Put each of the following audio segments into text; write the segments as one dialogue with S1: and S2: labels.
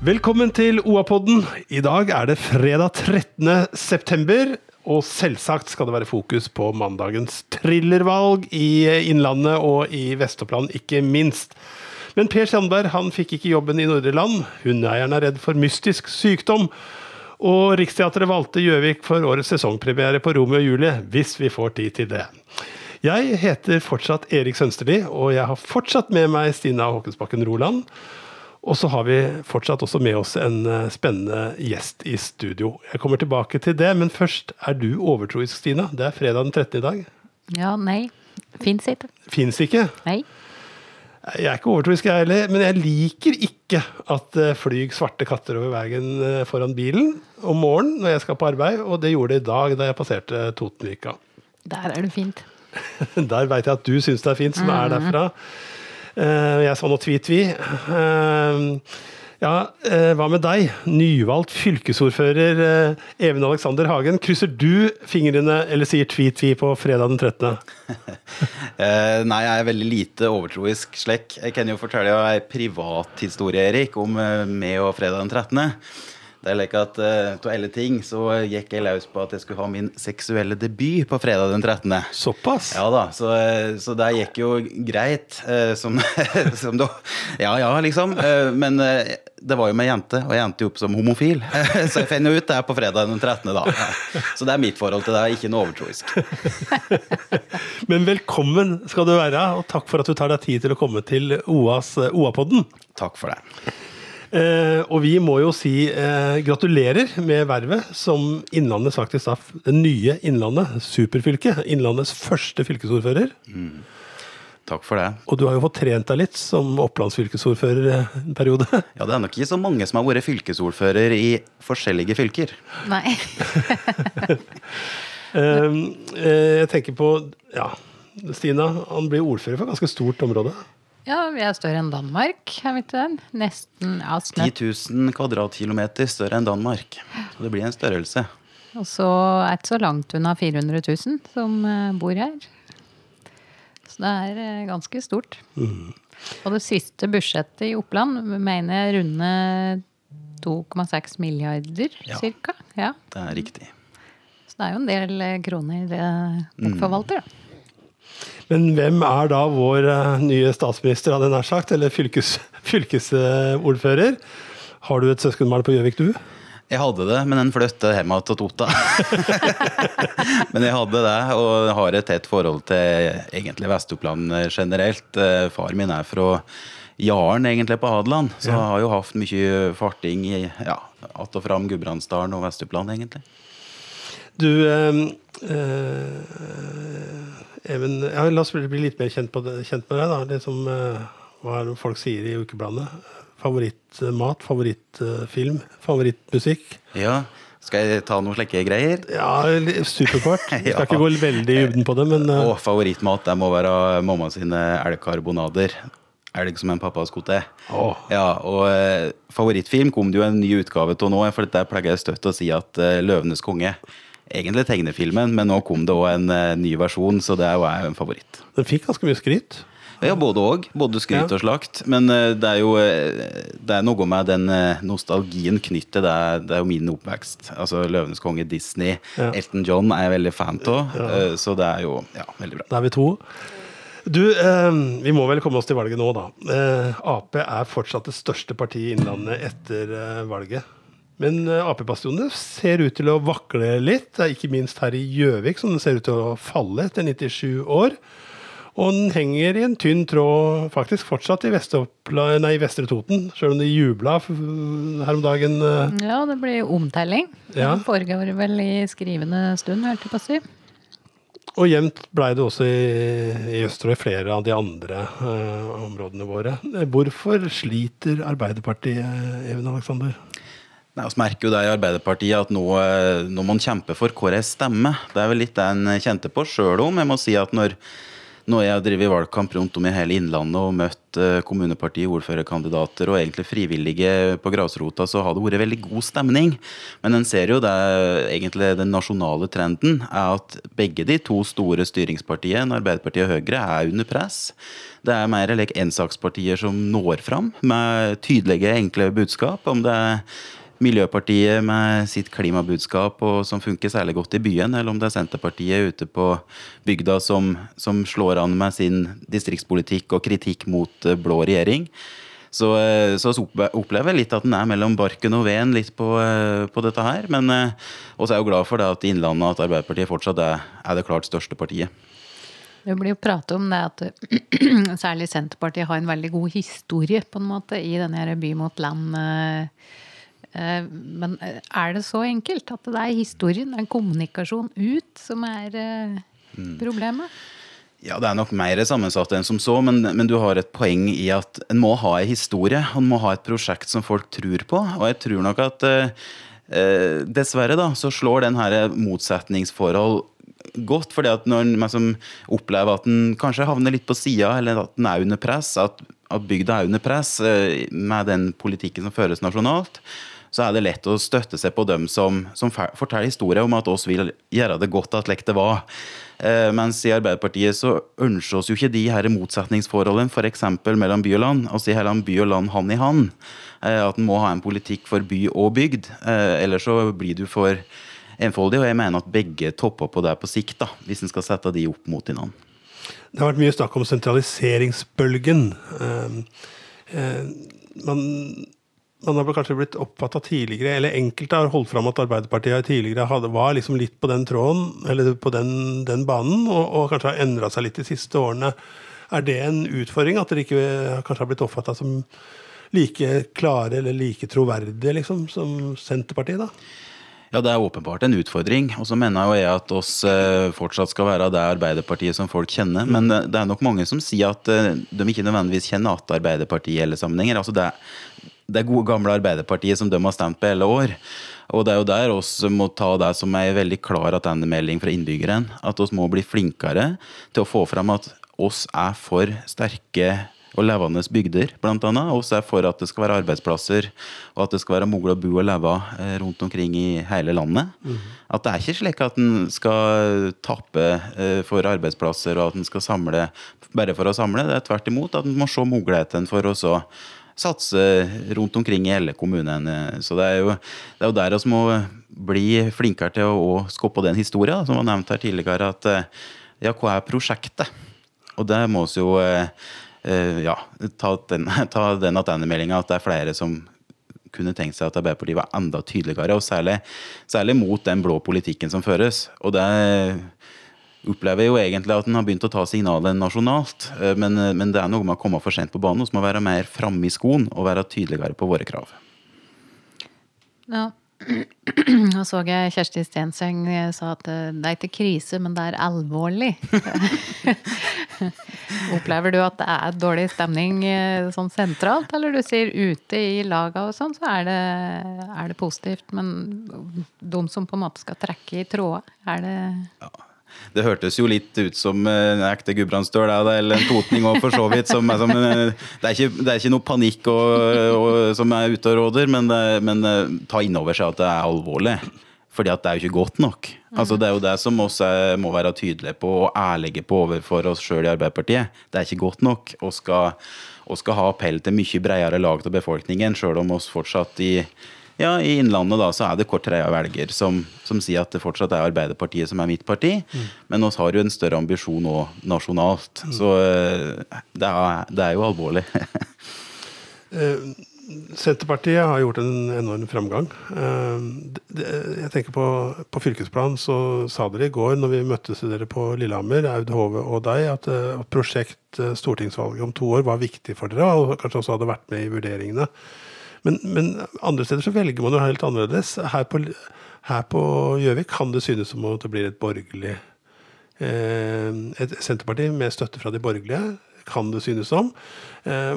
S1: Velkommen til OA-podden. I dag er det fredag 13. september. Og selvsagt skal det være fokus på mandagens thrillervalg i Innlandet og i Vest-Oppland, ikke minst. Men Per Sandberg han fikk ikke jobben i Nordre Land. Hundeeieren er redd for mystisk sykdom. Og Riksteatret valgte Gjøvik for årets sesongpremiere på Romeo og Julie, hvis vi får tid til det. Jeg heter fortsatt Erik Sønsterli, og jeg har fortsatt med meg Stina Håkensbakken Roland. Og så har vi fortsatt også med oss en eh, spennende gjest i studio. Jeg kommer tilbake til det, men først, er du overtroisk, Stina? Det er fredag den 13. i dag.
S2: Ja, nei. Fins ikke.
S1: Fins ikke?
S2: Nei.
S1: Jeg er ikke overtroisk, jeg heller, men jeg liker ikke at det flyr svarte katter over veien eh, foran bilen om morgenen når jeg skal på arbeid, og det gjorde det i dag da jeg passerte Totenvika.
S2: Der er det fint.
S1: Der veit jeg at du syns det er fint, som er derfra. Eh, Jeg sa nå tvi-tvi. Eh, Ja, eh, hva med deg? Nyvalgt fylkesordfører Even Alexander Hagen. Krysser du fingrene eller sier tvi-tvi på fredag den 13.?
S3: Eh, nei, jeg er veldig lite overtroisk slekk. Jeg kan jo fortelle ei privathistorie, Erik, om meg og fredag den 13. Det er like at eh, Av alle ting så gikk jeg løs på at jeg skulle ha min seksuelle debut på fredag den 13.
S1: Såpass?
S3: Ja da, så, eh, så det gikk jo greit. uh, Som, som da Ja ja, liksom. Uh, Men eh, det var jo med jente, og jeg endte jo opp som homofil. Så jeg finner ut det er på fredag den 13. da. Så det er mitt forhold til det, ikke noe overtroisk.
S1: Men velkommen skal du være, og takk for at du tar deg tid til å komme til OAs, eh, OA-podden.
S3: Takk for det.
S1: Eh, og vi må jo si eh, gratulerer med vervet som Innlandets faktisk da, det nye Innlandet, superfylket. Innlandets første fylkesordfører.
S3: Takk for det.
S1: Og du har jo fått trent deg litt som Opplandsfylkesordfører eh, en periode.
S3: Ja, det er nok ikke så mange som har vært fylkesordfører i forskjellige fylker.
S2: Nei.
S1: Eh, jeg tenker på ja, Stina, han blir ordfører for et ganske stort område.
S2: Ja, vi er større enn Danmark, er vi ikke det? Nesten ja,
S3: 10 000 kvadratkilometer større enn Danmark. Så det blir en størrelse.
S2: Og så er det ikke så langt unna 400 000 som eh, bor her. Så det er eh, ganske stort. Og det siste budsjettet i Oppland mener jeg runde 2,6 milliarder,
S3: Ja.
S2: cirka. Ja.
S3: Det er riktig.
S2: Så det er jo en del eh, kroner dere forvalter, da.
S1: Men hvem er da vår eh, nye statsminister, hadde jeg nær sagt? Eller fylkes, fylkesordfører? Har du et søskenbarn på Gjøvik, du?
S3: Jeg hadde det, men den flyttet hjem til Tota. men jeg hadde det, og har et tett forhold til egentlig Vest-Oppland generelt. Eh, Far min er fra Jaren, egentlig, på Hadeland. Så jeg har jo hatt mye farting i ja, att og fram Gudbrandsdalen og Vest-Oppland, egentlig.
S1: Du eh, eh, Even, ja, La oss bli litt mer kjent, på det, kjent med deg. da. Det som, eh, hva er det folk sier i ukebladet? Favorittmat, favorittfilm, favorittmusikk?
S3: Ja, skal jeg ta noen slike greier?
S1: Ja, superkort. Vi skal
S3: Ja.
S1: ikke gå veldig i dybden på det, men uh...
S3: Og favorittmat det må være mamma sine elgkarbonader. Elg som en pappas kote.
S1: Oh.
S3: Ja, og uh, favorittfilm kom det jo en ny utgave av nå, for der pleier jeg støtt å si at uh, 'Løvenes konge' Egentlig tegnefilmen, men nå kom det òg en eh, ny versjon, så det er jo en favoritt.
S1: den fikk ganske mye skryt.
S3: Ja, både òg. Både skryt
S1: Ja.
S3: og slakt. Men eh, det er jo eh, det er noe med den nostalgien knyttet Det det. Det er jo min oppvekst. Altså 'Løvenes konge', Disney.
S1: Ja.
S3: Elton John er jeg veldig fan av, Ja. så det er jo ja, veldig bra.
S1: Da er vi to. Du, eh, vi må vel komme oss til valget nå, da. Eh, Ap er fortsatt det største partiet i Innlandet etter eh, valget. Men eh, Ap-bastionene ser ut til å vakle litt, ikke minst her i Gjøvik, som den ser ut til å falle etter 97 år. Og den henger i en tynn tråd faktisk fortsatt i, nei, i Vestre Toten, sjøl om de jubla her om dagen. eh,
S2: Ja, det blir omtelling.
S1: Ja.
S2: Det foregår vel i skrivende stund, hørte jeg på å si.
S1: Og jevnt blei det også i, i og i flere av de andre eh, områdene våre. Hvorfor sliter Arbeiderpartiet, Even Alexander?
S3: Nei, Vi merker jo det i Arbeiderpartiet at nå, eh, nå må en for hvor jeg stemmer. Det er vel litt det en kjente på sjøl om. Jeg må si at når, når jeg driver valgkamp rundt om i hele Innlandet og møtt kommunepartiet, ordførerkandidater og egentlig frivillige på grasrota, så har det vært veldig god stemning. Men en ser jo det egentlig den nasjonale trenden er at begge de to store styringspartiene, Arbeiderpartiet og Høyre, er under press. Det er mer eller ensakspartier som når fram med tydelige, enkle budskap. Om det er Miljøpartiet med sitt klimabudskap og som funker særlig godt i byen, eller om det er Senterpartiet ute på bygda som, som slår an med sin distriktspolitikk og kritikk mot eh, blå regjering. Så, eh, så opplever jeg litt at den er mellom barken og veden litt på, eh, på dette her. Men også er jeg jo glad for det at Innlandet at Arbeiderpartiet fortsatt er, er det klart største partiet.
S2: Det blir jo pratet om det at særlig Senterpartiet har en veldig god historie på en måte i denne by mot land Eh, men eh, er det så enkelt at det er historien, det er kommunikasjon ut, som er eh, mm. problemet?
S3: Ja, Det er nok mer sammensatt enn som så, men, men, du har et poeng i at en må ha en historie. En må ha et prosjekt som folk tror på. Og jeg tror nok at eh, dessverre da, så slår den her motsetningsforhold godt. fordi at når en opplever at en kanskje havner litt på sida, eller at en er under press, at, at bygda er under press eh, med den politikken som føres nasjonalt, så er det lett å støtte seg på dem som, som forteller historier om at oss vil gjøre det godt at lekte det var. Eh, mens i Arbeiderpartiet så ønsker oss jo ikke de her motsetningsforholdene f.eks. mellom by og land. Altså heller by og land hand i hand. Eh, at en må ha en politikk for by og bygd. Eh, ellers så blir du for enfoldig. Og jeg mener at begge topper på det på sikt, da, hvis en skal sette de opp mot hverandre.
S1: Det har vært mye snakk om sentraliseringsbølgen. Uh, uh, man man har kanskje blitt oppfatta tidligere, eller enkelte har holdt fram at Arbeiderpartiet tidligere hadde, var liksom litt på den tråden, eller på den, den banen, og, og, kanskje har endra seg litt de siste årene. Er det en utfordring, at dere ikke kanskje har blitt oppfatta som like klare eller like troverdige liksom, som Senterpartiet? da?
S3: Ja, Det er åpenbart en utfordring. Og så mener jo jeg at oss eh, fortsatt skal være det Arbeiderpartiet som folk kjenner. Men det er nok mange som sier at eh, de ikke nødvendigvis kjenner at Arbeiderpartiet i alle sammenhenger. Altså det, det gode, gamle Arbeiderpartiet som de har stemt på hele år. Og det er jo der oss må ta det som er veldig klar attendemelding fra innbyggeren. At oss må bli flinkere til å få fram at oss er for sterke og levende bygder, blant annet. Oss er for at det skal være arbeidsplasser, og at det skal være mulig å bo og leve eh, rundt omkring i hele landet. Mm. At det er ikke slik at en skal tappe eh, for arbeidsplasser, og at en skal samle bare for å samle. Det er tvert imot at en må se mulighetene for å satse rundt omkring i hele kommunen. Så det er jo, det er jo der vi må bli flinkere til å skoppe den historien, som var nevnt her tidligere. At eh, ja, hva er prosjektet? Og det må vi jo ja, ta den, ta den tilbakemeldinga at det er flere som kunne tenkt seg at Arbeiderpartiet var enda tydeligere, og særlig, særlig, mot den blå politikken som føres. Og det opplever jo egentlig at en har begynt å ta signalet nasjonalt. Eh, men, eh, men, det er noe med å komme for sent på banen, vi må være mer framme i skoen og være tydeligere på våre krav.
S2: Ja, Nå så jeg Kjersti Stenseng sa at det er ikke krise, men det er alvorlig. Opplever du at det er dårlig stemning eh, sånn sentralt, eller du sier ute i laga og sånn, så er det, er det, positivt. Men de som på en måte skal trekke i tråder, er det ja.
S3: Det hørtes jo litt ut som en ekte gudbrandsdøl, eller en totning òg, for så vidt. Som, som, det, er ikke, det, er ikke, noe panikk og, og, som er ute og råder, men, men ta inn over seg at det er alvorlig. Fordi at det er jo ikke godt nok. Altså Det er jo det som vi må være tydelige på og ærlige på overfor oss sjøl i Arbeiderpartiet. Det er ikke godt nok. Og skal, og skal ha appell til mye bredere lag av befolkningen, sjøl om oss fortsatt i ja, I Innlandet da, så er det kort tredje velger som, som, sier at det fortsatt er Arbeiderpartiet som er mitt parti. Mm. Men vi har jo en større ambisjon òg nasjonalt. Mm. Så eh, det er, det er jo alvorlig.
S1: Eh, Senterpartiet har gjort en enorm framgang. Eh, jeg tenker på, på fylkesplan så sa dere i går når vi møttes dere på Lillehammer, Aud Hove og deg, at, at prosjekt stortingsvalget om to år var viktig for dere, og kanskje også hadde vært med i vurderingene. Men, men, andre steder så velger man jo helt annerledes. Her på, Gjøvik kan det synes som om det blir et borgerlig eh, Et Senterparti med støtte fra de borgerlige, kan det synes som. Eh,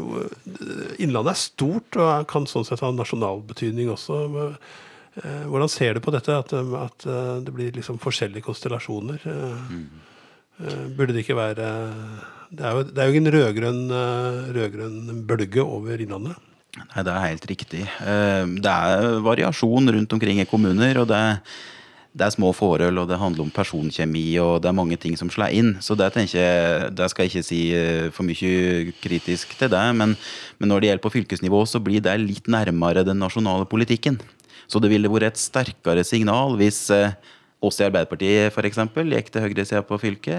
S1: Innlandet er stort og kan sånn sett ha nasjonal betydning også. Eh, hvordan ser du på dette, at, at eh, det blir liksom forskjellige konstellasjoner? Mm. Burde det ikke være Det er jo, det er jo en rød-grønn bølge over Innlandet.
S3: Nei, Det er helt riktig. Eh, det er variasjon rundt omkring i kommuner. og det, det er små forhold, og det handler om personkjemi, og det er mange ting som slår inn. Så det jeg, det skal jeg ikke si eh, for mye kritisk til det. Men, men når det gjelder på fylkesnivå, så blir det litt nærmere den nasjonale politikken. Så det ville vært et sterkere signal hvis eh, oss i Arbeiderpartiet f.eks. gikk til høyresida på fylket,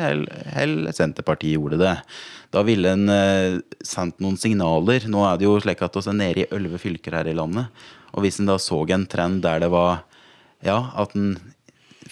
S3: eller, Senterpartiet gjorde det. Da ville en eh, sendt noen signaler. Nå er det jo slik at vi er nede i elleve fylker her i landet. Og hvis en da så en trend der det var ja, at en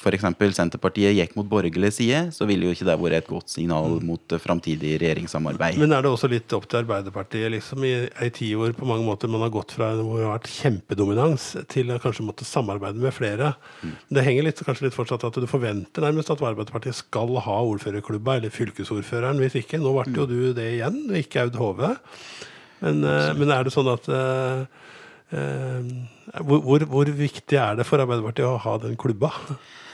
S3: f.eks. Senterpartiet gikk mot borgerlig side, så ville jo ikke det vært et godt signal mm. mot framtidig regjeringssamarbeid.
S1: Men er det også litt opp til Arbeiderpartiet liksom i ei hvor på mange måter man har gått fra hvor det har vært kjempedominans, til å kanskje måtte samarbeide med flere? Mm. Det henger litt, kanskje litt fortsatt at du forventer nærmest at Arbeiderpartiet skal ha ordførerklubba, eller fylkesordføreren. Hvis ikke, nå ble jo mm. du det igjen, ikke Aud Hove. Men, eh, men, er det sånn at uh, uh, hvor, hvor, hvor viktig er det for Arbeiderpartiet å ha den klubba?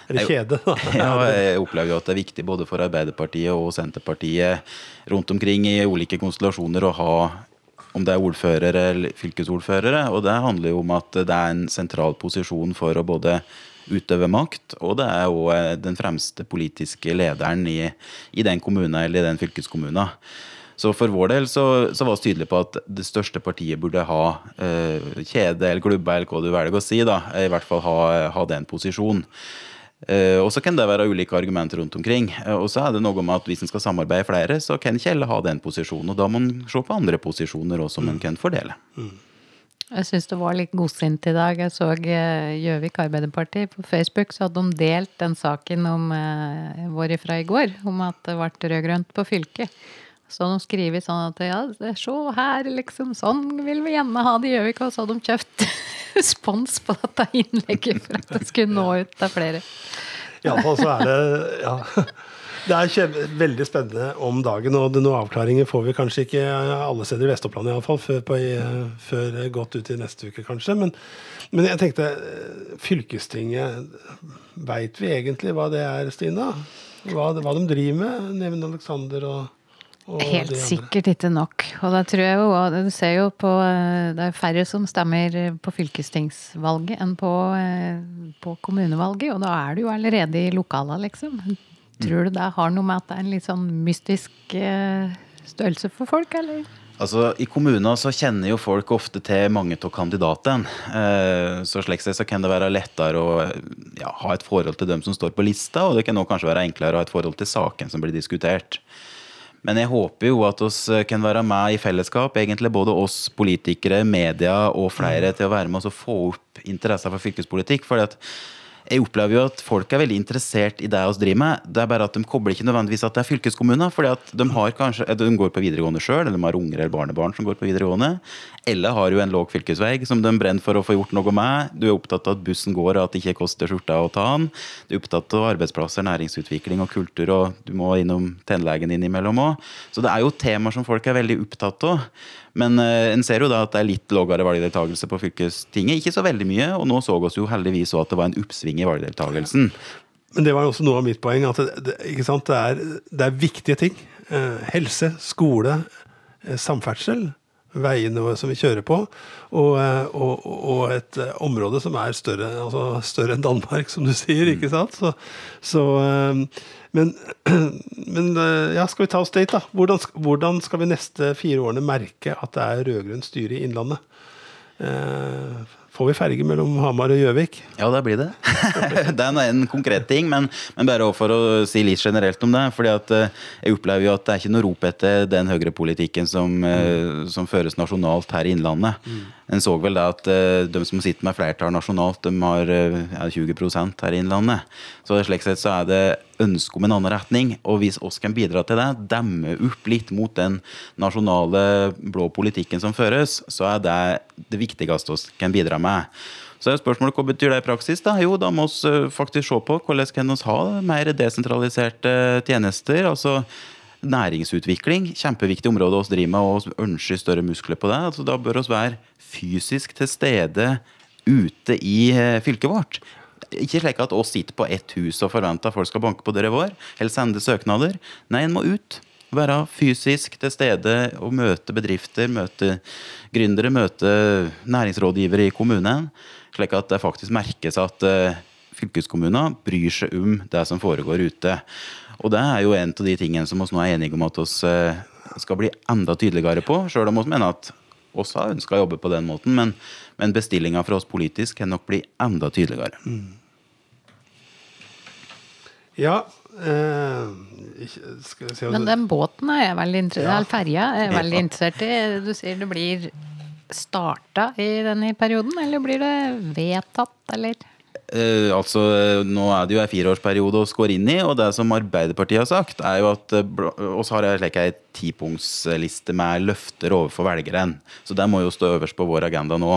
S1: Eller kjede.
S3: ja, jeg opplever jo at det er viktig både for Arbeiderpartiet og Senterpartiet rundt omkring i ulike konstellasjoner å ha om det er ordførere eller fylkesordførere. Og det handler jo om at det er en sentral posisjon for å både utøve makt, og det er jo eh, den fremste politiske lederen i, i den kommunen eller i den fylkeskommunen. Så for vår del så, så var vi tydelige på at det største partiet burde ha eh, kjede eller klubbe, eller hva du velger å si, da, i hvert fall ha, ha den posisjonen. Uh, og så kan det være ulike argumenter rundt omkring. Uh, og så er det noe med at Hvis en skal samarbeide flere, så kan ikke alle ha den posisjonen. Og da må en se på andre posisjoner også, som mm. en kan fordele. Mm.
S2: Jeg syns det var litt godsint i dag. Jeg så eh, Gjøvik Arbeiderparti på Facebook, så hadde de delt den saken om uh, vår ifra i går, om at det ble rød-grønt på fylket. Så de skriver sånn at ja, se her, liksom. Sånn vil vi gjerne ha det i Gjøvik. Og så hadde de kjøpt spons på dette innlegget for at det skulle nå ut til flere.
S1: Iallfall så er det ja. Det er veldig spennende om dagen, og noen avklaringer får vi kanskje ikke alle steder i Vest-Oppland iallfall, før, før godt ut i neste uke, kanskje. Men, men jeg tenkte Fylkestinget Veit vi egentlig hva det er, Stina? Hva, hva de driver med? Neven Alexander og
S2: Helt sikkert ikke nok. Og da tror jeg jo, du ser jo på eh, Det er færre som stemmer på fylkestingsvalget enn på, eh, på kommunevalget. Og da er du jo allerede i lokala, liksom. Tror du det har noe med at det er en litt sånn mystisk eh, størrelse for folk, eller?
S3: Altså, I kommuner så kjenner jo folk ofte til mange av kandidatene. Så slik sett så kan det være lettere å ja, ha et forhold til dem som står på lista, og det kan også kanskje være enklere å ha et forhold til saken som blir diskutert. Men jeg håper jo at oss eh, kan være med i fellesskap, egentlig både oss politikere, media og flere, til å være med oss og få opp interessen for fylkespolitikk. fordi at jeg opplever jo at folk er veldig interessert i det vi driver med. Det er bare at de kobler ikke nødvendigvis at det er fylkeskommuner. fordi at de de går på videregående sjøl, eller de har unger eller barnebarn som går på videregående. Eller har jo en låg fylkesvei som de brenner for å få gjort noe med. Du er opptatt av at bussen går, og at det ikke koster skjorta å ta den. Du er opptatt av arbeidsplasser, næringsutvikling og kultur, og du må innom tannlegen innimellom òg. Så det er jo temaer som folk er veldig opptatt av. Men uh, en ser jo da at det er litt lavere valgdeltakelse på fylkestinget. Ikke så veldig mye, og nå så vi jo heldigvis at det var en oppsving i valgdeltakelsen.
S1: Men det var jo også noe av mitt poeng. at Det, det, er, det er, viktige ting. Uh, helse, skole, uh, samferdsel veiene som vi kjører på, og, og, og, et område som er større, altså større enn Danmark, som du sier. ikke sant? Så, så men, men, eh, ja, skal vi ta oss dit, da? Hvordan, hvordan, skal vi neste fire årene merke at det er rød-grønt styre i Innlandet? Eh, får vi ferge mellom Hamar og Gjøvik?
S3: Ja, det blir det. det er en konkret ting, men, men, bare for å si litt generelt om det. fordi at eh, Jeg opplever jo at det er ikke noe rop etter den høyrepolitikken som, mm. som føres nasjonalt her i Innlandet. Mm. En så vel da at uh, de som sitter med flertall nasjonalt, de har ja, 20% her i Innlandet. Så slik sett så er det ønske om en annen retning. Og hvis oss kan bidra til det, demme opp litt mot den nasjonale blå politikken som føres, så er det det viktigste oss kan bidra med. Så er spørsmålet hva betyr det i praksis? da? Jo, da må vi eh, faktisk se på hvordan kan vi ha mer desentraliserte tjenester. altså Næringsutvikling, kjempeviktig område vi driver med og ønsker større muskler på det. altså Da bør vi være fysisk til stede ute i eh, fylket vårt. Ikke slik at oss sitter på ett hus og forventer at folk skal banke på døra vår eller sende søknader. Nei, en må ut. Være fysisk til stede og møte bedrifter, møte gründere, møte næringsrådgivere i kommunen. Slik at det faktisk merkes at fylkeskommunene bryr seg om det som foregår ute. Og det er jo en av de tingene som vi nå er enige om at vi eh, skal bli enda tydeligere på, sjøl om vi mener at oss har ønska å jobbe på den måten, men, men bestillinga fra oss politisk kan nok bli enda tydeligere.
S1: Ja eh,
S2: Men den båten er jeg veldig interessert ja. ferja er jeg veldig interessert i. Du sier det blir starta i denne perioden, eller blir det vedtatt, eller?
S3: Uh, altså, Nå er det jo en fireårsperiode vi går inn i, og det som Arbeiderpartiet har sagt, er jo at eh, har ei tipunktsliste med løfter overfor velgerne. Så det må jo stå øverst på vår agenda nå.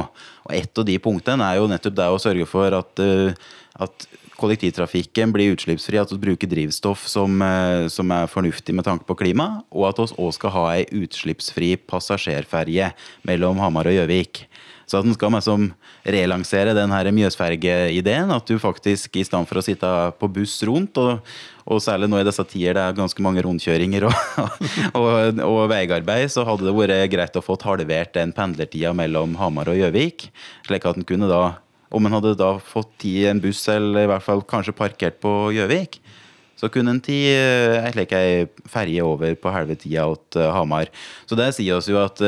S3: Og Et av de punktene er jo nettopp det å sørge for at, uh, at kollektivtrafikken blir utslippsfri, at vi bruker drivstoff som, eh, som, er fornuftig med tanke på klima, og at vi òg skal ha ei utslippsfri passasjerferje mellom Hamar og Gjøvik. Så at en skal liksom relansere den Mjøsfergeideen. At du faktisk i stedet for å sitte på buss rundt, og, og, særlig nå i disse tider det er ganske mange rundkjøringer og, og, og veiarbeid, så hadde det vært greit å få halvert den pendlertida mellom Hamar og Gjøvik. Slik at en kunne da om en hadde da fått tid i en buss, eller i hvert fall kanskje parkert på Gjøvik, så kunne en tid ei slik ei ferje over på halve tida til eh, Hamar. Så det sier oss jo at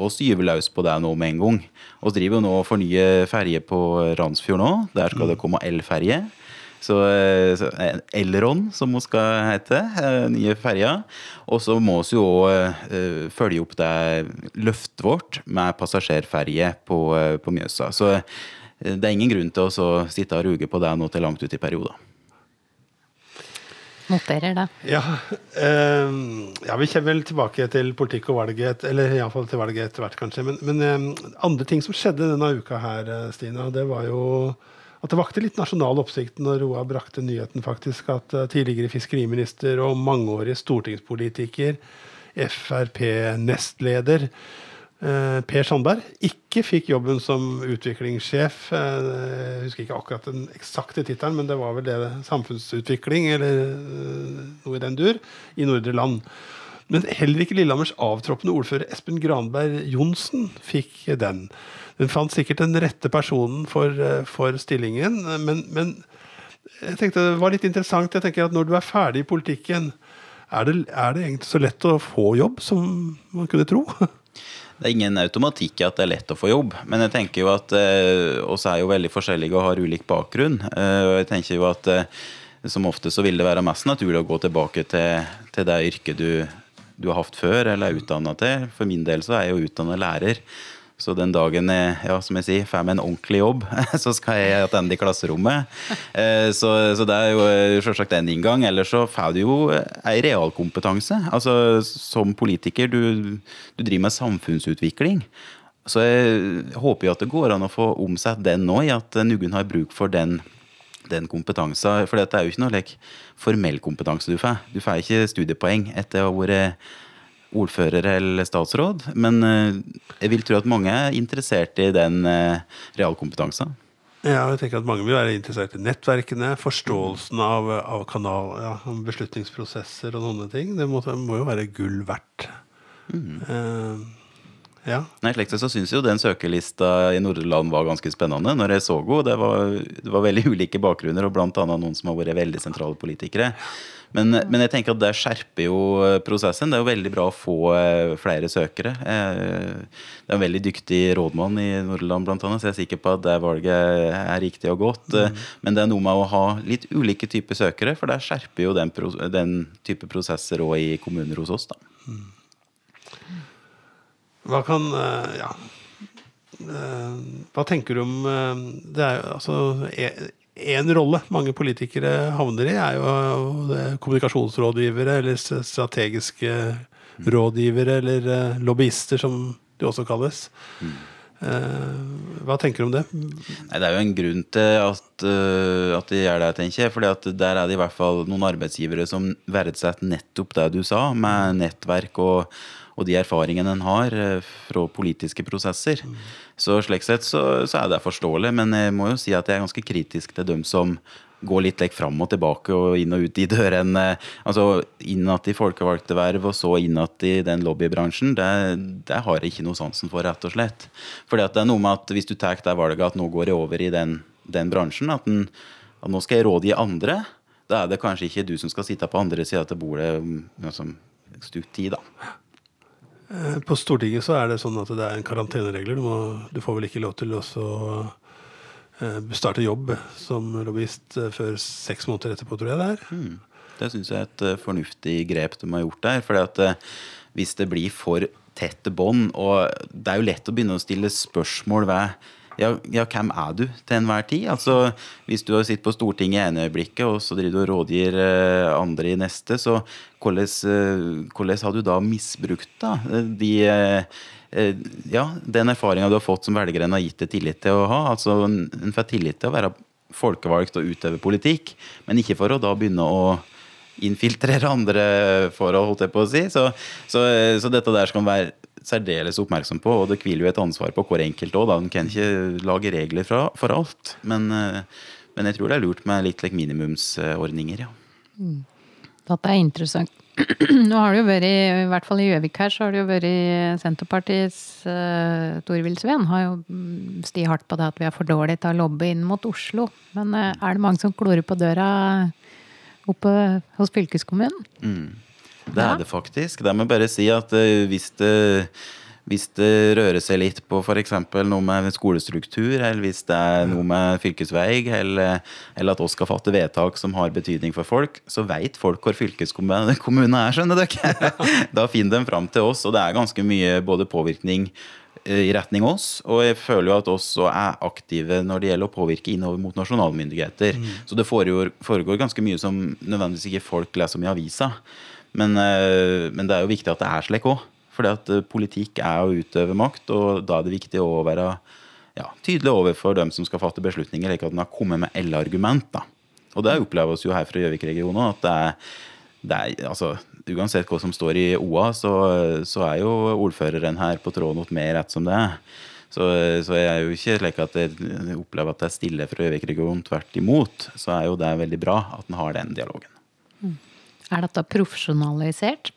S3: oss gyver løs på det nå med en gang. Vi driver jo nå og fornyer ferje på Randsfjord nå. Der skal det komme elferje. Så, så Elron, som hun skal hete, nye ferja. Og så må vi jo òg følge opp det løftet vårt med passasjerferje på, på Mjøsa. Så det er ingen grunn til å sitte og ruge på det nå til langt ut i perioder.
S2: Noterer det.
S1: Ja, eh, ja, vi kommer vel tilbake til politikk og valget, eller iallfall til valget etter hvert, kanskje. Men, men eh, andre ting som skjedde denne uka her, eh, Stina, det var jo at det vakte litt nasjonal oppsikt når Roa brakte nyheten faktisk at uh, tidligere fiskeriminister og mangeårig stortingspolitiker, Frp-nestleder, Eh, per Sandberg ikke fikk jobben som utviklingssjef. Eh, jeg husker ikke akkurat den eksakte tittelen, men det var vel det samfunnsutvikling eller eh, noe i den dur i Nordre Land. Men heller ikke Lillehammers avtroppende ordfører Espen Granberg Johnsen fikk den. Hun fant sikkert den rette personen for, for stillingen, men, men, jeg tenkte det var litt interessant. Jeg tenker at Når du er ferdig i politikken, er det, er det egentlig så lett å få jobb som man kunne tro?
S3: det er ingen automatikk i at det er lett å få jobb. Men jeg tenker jo at eh, oss er jo veldig forskjellige og har ulik bakgrunn. Eh, og jeg tenker jo at eh, som ofte så vil det være mest naturlig å gå tilbake til, til det yrket du, du har hatt før eller er utdanna til. For min del så er jeg jo utdannet lærer. Så den dagen ja, som jeg sier, får meg en ordentlig jobb, så skal jeg tilbake i klasserommet. Eh, så, så, det er jo eh, selvsagt en inngang. Ellers så får du jo ei realkompetanse. Altså, som politiker, du, du driver med samfunnsutvikling. Så jeg håper jo at det går an å få omsatt den nå, i at noen har bruk for den, den kompetansen. For det er jo ikke noe like, formell kompetanse du får. Du får ikke studiepoeng etter å ha vært ordfører eller statsråd. Men eh, jeg vil tro at mange er interessert i den eh, realkompetansen.
S1: Ja, jeg tenker at Mange vil være interessert i nettverkene, forståelsen av, av kanal, ja, beslutningsprosesser og sånne ting. Det må, må jo være gull verdt. Mm. Uh, ja.
S3: Nei, slik så syns jo den søkerlista i Nordland var ganske spennende når jeg så henne. Det, det, var veldig ulike bakgrunner, og bl.a. noen som har vært veldig sentrale politikere. Men, men, jeg tenker at det skjerper jo eh, prosessen. Det er jo veldig bra å få eh, flere søkere. Eh, det er en veldig dyktig rådmann i Nordland blant annet, så jeg er sikker på at det valget er riktig og godt. Mm. Men det er noe med å ha litt ulike typer søkere, for det skjerper jo den, den type prosesser òg i kommuner hos oss. da. Mm.
S1: Hva kan Ja. Hva tenker du om Det er jo altså én rolle mange politikere havner i, er jo kommunikasjonsrådgivere eller strategiske rådgivere eller eh, lobbyister, som de også kalles. Mm. Hva tenker du om det?
S3: Nei, det er jo en grunn til at, at de gjør det, tenker jeg. fordi at der er det i hvert fall noen arbeidsgivere som verdsetter nettopp det du sa, med nettverk og, og de erfaringene en har fra politiske prosesser. Mm. Så slik sett så, så, er det forståelig, men jeg må jo si at jeg er ganske kritisk til dem som går litt like, fram og tilbake og inn og ut i dørene. Altså innad i folkevalgte verv og så innad i den lobbybransjen. Det, det, har jeg ikke noe sansen for, rett og slett. Fordi at det er noe med at hvis du tar det valget at nå går jeg over i den, den bransjen, at den, at nå skal jeg rådgi andre, da er det kanskje ikke du som skal sitte på andre sida til bordet om altså, stutt tid, da.
S1: Eh, På Stortinget så er det sånn at det er en karanteneregler. Du, må, du får vel ikke lov til å eh, starte jobb som lobbyist eh, før seks måneder etterpå, tror jeg det er.
S3: Mm. Det syns jeg er et fornuftig grep de har gjort der. eh, hvis det blir for tette bånd, og det er jo lett å begynne å stille spørsmål ved ja, ja, hvem er du til enhver tid? Altså, Hvis du har sittet på Stortinget i ene øyeblikket, og så driver du og rådgir eh, andre i neste, så hvordan, eh, hvordan har du da misbrukt da, de, eh, eh, ja, den erfaringa du har fått som velgeren har gitt deg tillit til å ha? Altså, en får tillit til å være folkevalgt og utøve politikk, men ikke for å da begynne å infiltrere andre forhold, holdt jeg på å si. Så, så, så dette der skal være særdeles oppmerksom på, og det hviler jo et ansvar på hver enkelt òg. En kan ikke lage regler fra, for alt. Men, eh, men jeg tror det er lurt med litt like, minimumsordninger, ja.
S2: Dette er interessant. Nå har det jo vært, i hvert fall i Gjøvik her, så har det jo vært Senterpartiets uh, Torvild Sveen har jo mm, sti hardt på det at vi er for dårlige til å lobbe inn mot Oslo. Men uh, er det mange som klorer på døra oppe hos fylkeskommunen?
S3: Det
S2: Ja.
S3: er det faktisk. Det må jeg bare si at eh, hvis det, hvis det rører seg litt på f.eks. noe med skolestruktur, eller hvis det er noe med fylkesvei, eller, eller at oss skal fatte vedtak som har betydning for folk, så veit folk hvor fylkeskommunen er, skjønner dere. Da finner de fram til oss, og det er ganske mye både påvirkning eh, i retning oss, og jeg føler jo at oss også er aktive når det gjelder å påvirke innover mot nasjonalmyndigheter. Så det foregår, foregår ganske mye som nødvendigvis ikke folk leser om i avisa. Men, eh, men det er jo viktig at det er slik òg. For eh, politikk er å utøve makt, og da er det viktig å være ja, tydelig overfor dem som skal fatte beslutninger, slik at en har kommet med alle argument. Og det opplever vi jo her fra Gjøvik-regionen at det er, det er altså, Uansett hva som står i OA, så, så er jo ordføreren her på tråden noe mer rett som det er. Så, så jeg er jo ikke slik at jeg opplever at det er stille fra Gjøvik-regionen. Tvert imot så er jo det veldig bra at en har den dialogen.
S2: Er dette profesjonalisert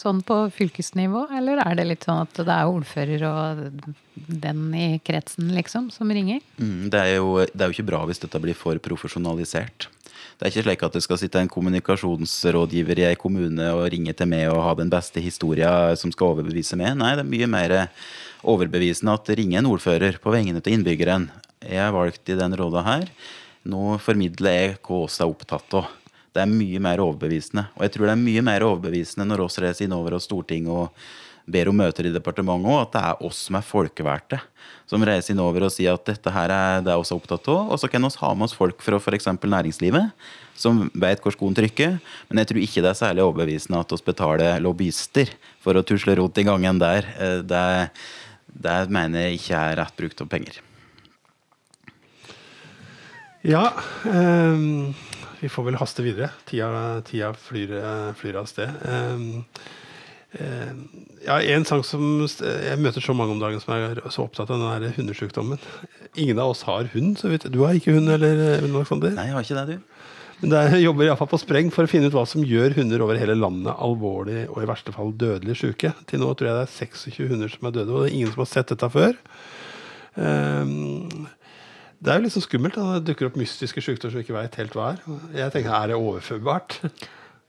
S2: sånn på fylkesnivå, eller er det litt sånn at det er ordfører og den i kretsen, liksom, som ringer?
S3: Mm, det, er jo, det er jo ikke bra hvis dette blir for profesjonalisert. Det er ikke slik at det skal sitte en kommunikasjonsrådgiver i ei kommune og ringe til meg og ha den beste historia som skal overbevise meg. Nei, det er mye mer overbevisende at ringe en ordfører på vegne av innbyggeren. Jeg er valgt i den rolla her. Nå formidler jeg hva vi er opptatt av. Det er mye mer overbevisende. Og jeg tror det er mye mer overbevisende når oss reiser innover hos Stortinget og ber om møter i departementet òg, at det er oss som er folkevalgte. Som reiser innover og sier at dette her er det oss er opptatt av. Og så kan vi ha med oss folk fra f.eks. næringslivet, som vet hvor skoen trykker. Men jeg tror ikke det er særlig overbevisende at vi betaler lobbyister for å tusle rot i gangen der. Eh, Det, det mener jeg ikke er rett brukt av penger.
S1: Ja, ehm, vi får vel haste videre. Tida, tida flyr, eh, flyr av sted. Um, ja, en sang som Jeg møter så mange om dagen som er så opptatt av den der hundesjukdommen. Ingen av oss har hund. så vidt. Du har ikke hund, eller Alexander?
S3: Nei, jeg har ikke det, du.
S1: Men det jobber iallfall på spreng for å finne ut hva som gjør hunder over hele landet alvorlig og i verste fall dødelig syke. Til nå tror jeg det er 26 hunder som er døde, og det er ingen som har sett dette før. Ehm, det er jo litt så skummelt. Da. Det dukker opp mystiske sykdommer som vi ikke veit helt hva er. Jeg tenker, Er det overførbart?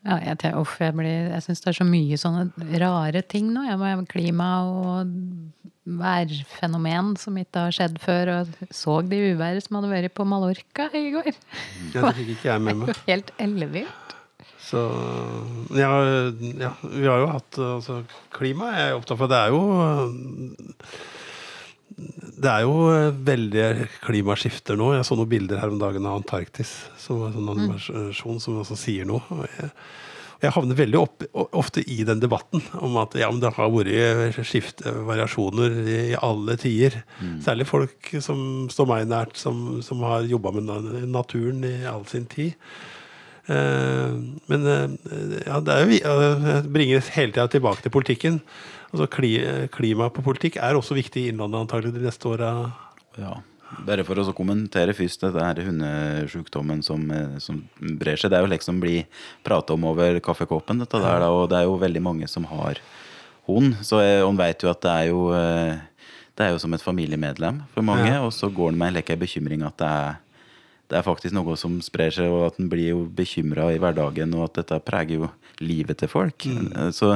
S2: Ja, jeg, tenker, uff, jeg, blir- jeg syns det er så mye sånne rare ting nå. Jeg må klima og værfenomen som ikke har skjedd før. Og så de uværet som hadde vært på Mallorca i går.
S1: Ja, det fikk ikke jeg med meg.
S2: Helt ellevilt.
S1: Så ja, ja, vi har jo hatt altså, Klima er jeg opptatt av. Det er jo Det er jo veldig klimaskifter nå. Jeg så noen bilder her om dagen av Antarktis. Som var en sånn animasjon som også sier noe. Og jeg, jeg havner veldig opp, ofte i den debatten om at ja, men det har vært skifte, variasjoner i alle tider. Særlig folk som står meg nært, som, som har jobba med naturen i all sin tid. Eh, men eh, ja, det er jo eh, jeg bringer hele tida tilbake til politikken. Altså, kli, klima på politikk er også viktig i Innlandet antagelig de neste åra.
S3: Ja. Bare for å så kommentere først dette her hundesjukdommen som, eh, som brer seg. Det er jo liksom blir prata om over kaffekoppen, dette der, og det er jo veldig mange som har hund. Så hun veit vet jo at det er jo eh, det er jo som et familiemedlem for mange,
S1: Ja.
S3: og så går det med en like bekymring at det er det er faktisk noe som sprer seg, og at en blir jo bekymra i hverdagen, og at dette preger jo livet til folk. Mm. Så,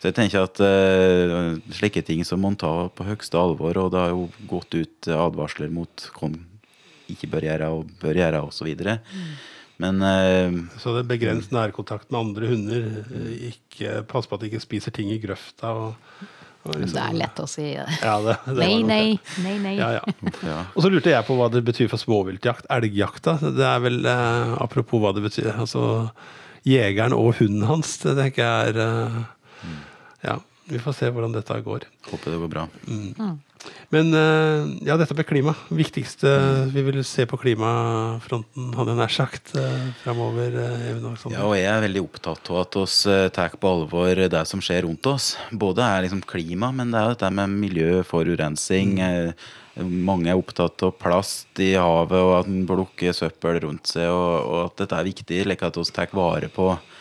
S3: så jeg tenker at uh, slike ting som man tar på høyeste alvor, og det har jo gått ut advarsler mot hva ikke bør gjøre og bør gjøre, osv. Men uh,
S1: Så det begrenser nærkontakt med andre hunder. eh, Ikke, pass på at de ikke spiser ting i grøfta. Og, og
S2: Det
S1: liksom-
S2: er lett å si.
S1: Ja, det, det
S2: Nei, nei, nei, nei.
S1: Ja, ja.
S3: ja.
S1: Og så lurte jeg på hva det betyr for småviltjakt. Elgjakta. Det er vel uh, Apropos hva det betyr. Altså jegeren og hunden hans, det tenker jeg er eh, Ja, vi får se hvordan dette går.
S3: håper det går bra.
S1: Men eh, ja, dette med klima. Viktigste Vi vil se på klimafronten, hadde jeg nær sagt, framover. eh, Alexander.
S3: Ja, og jeg er veldig opptatt av at oss eh, tar på alvor det som skjer rundt oss. Både er liksom klima, men det er dette med miljø, forurensning. Mm. Mange er opptatt av plast i havet, og at en plukker søppel rundt seg, og, og at dette er viktig, slik at vi tar vare på eh,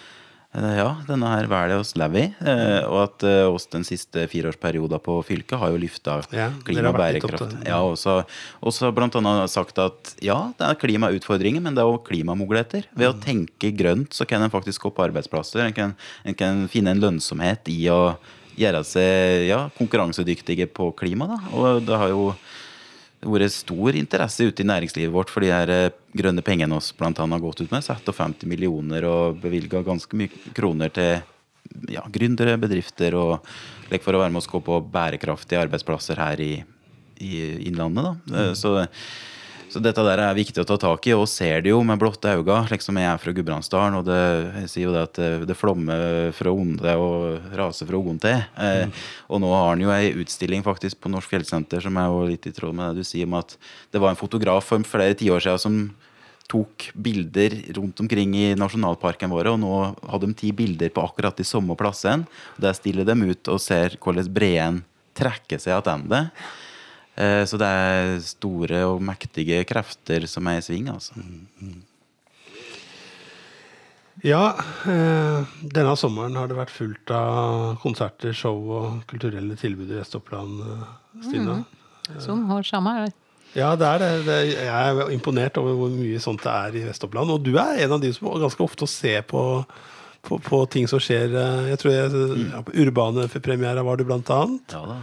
S3: ja, denne her velger oss lever i. eh, Og at eh, oss den siste fireårsperioden på fylket har jo løfta
S1: Ja,
S3: klima og bærekraft. Ja, og så annet sagt at ja, det er klimautfordringer, men det er òg klimamuligheter. Ved å tenke grønt så kan en faktisk gå på arbeidsplasser. En kan, en kan finne en lønnsomhet i å gjøre seg ja, konkurransedyktige på klima. Da. Og det har jo vært stor interesse ute i næringslivet vårt for de her eh, grønne pengene oss blant annet har gått ut med. Satt 50 millioner og bevilga ganske mye kroner til ja, gründere, bedrifter og for å være med oss gå på bærekraftige arbeidsplasser her i, i Innlandet. Da. Mm. Så, så dette der er viktig å ta tak i, og ser det jo med blotte øyne. Liksom jeg er fra Gudbrandsdalen, og det, jeg sier jo det at det, det flommer fra onde og raser fra onde til. Eh, og nå har han jo ei utstilling faktisk på Norsk Fjellsenter som er jo litt i tråd med det du sier, om at det var en fotograf for flere tiår siden som tok bilder rundt omkring i nasjonalparken våre, og nå hadde de ti bilder på akkurat de samme plassene. Der stiller de ut og ser hvordan breen trekker seg tilbake. Eh, Så det er store og mektige krefter som er i sving, altså.
S1: Ja, eh, denne sommeren har det vært fullt av konserter, show og kulturelle tilbud i Vest-Oppland, Stina. Mm.
S2: Som har samme her.
S1: Ja, det er det. det. Jeg er imponert over hvor mye sånt det er i Vest-Oppland. Og du er en av de som ganske ofte ser på, på, på ting som skjer. eh, Jeg tror jeg, ja, på Urbane premiere var du blant annet.
S3: Ja da.